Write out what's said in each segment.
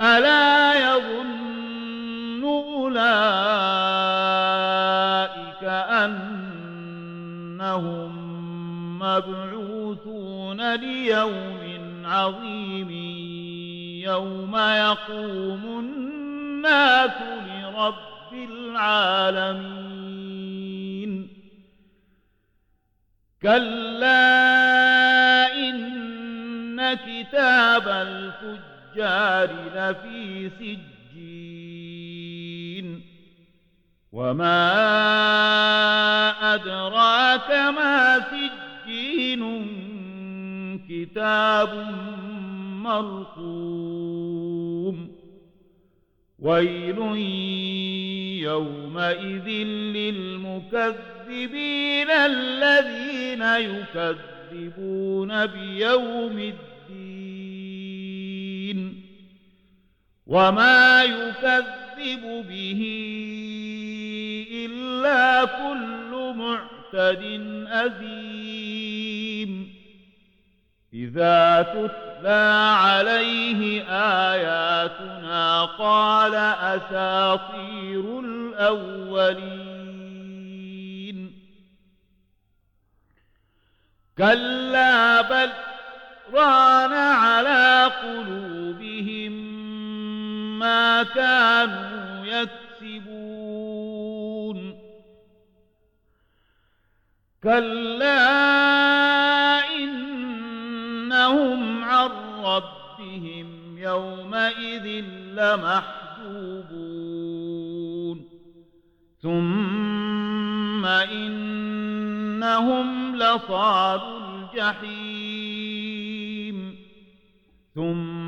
ألا يظن أولئك أنهم مبعوثون ليوم عظيم يوم يقوم الناس لرب العالمين. كلا إن كتاب الفجر الفجار لفي سجين. وما أدراك ما سجين؟ كتاب مرقوم. ويل يومئذ للمكذبين الذين يكذبون بيوم الدين. وما يكذب به إلا كل معتد أثيم إذا تتلى عليه آياتنا قال أساطير الأولين كلا بل ران على قلوبهم ما كانوا يكسبون. كلا إنهم عن ربهم يومئذ لمحجوبون. ثم إنهم لصال الجحيم. ثم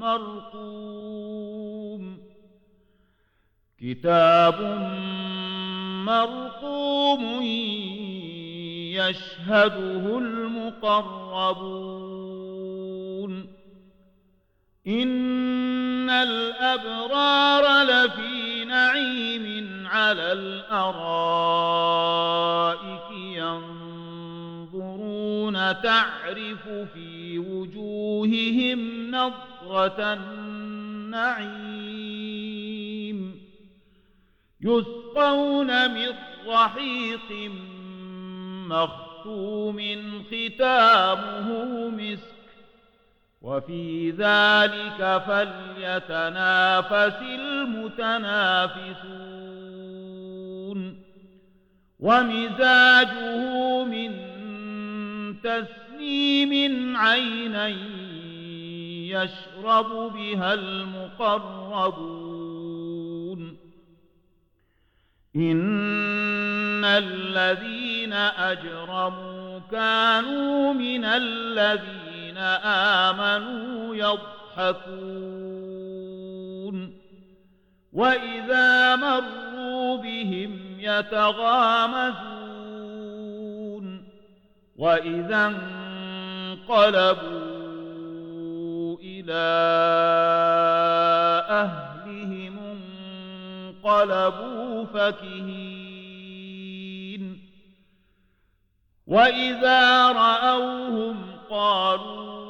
مرقوم. كتاب مرقوم يشهده المقربون. إن الأبرار لفي نعيم على الأرائك ينظرون تعرف في وجوههم نظر نظرة النعيم. يسقون من رحيق مختوم ختامه مسك. وفي ذلك فليتنافس المتنافسون. ومزاجه من تسنيم عينين يشرب بها المقربون. إن الذين أجرموا كانوا من الذين آمنوا يضحكون. وإذا مروا بهم يتغامزون. وإذا انقلبوا إلى أهلهم انقلبوا فكهين. وإذا رأوهم قالوا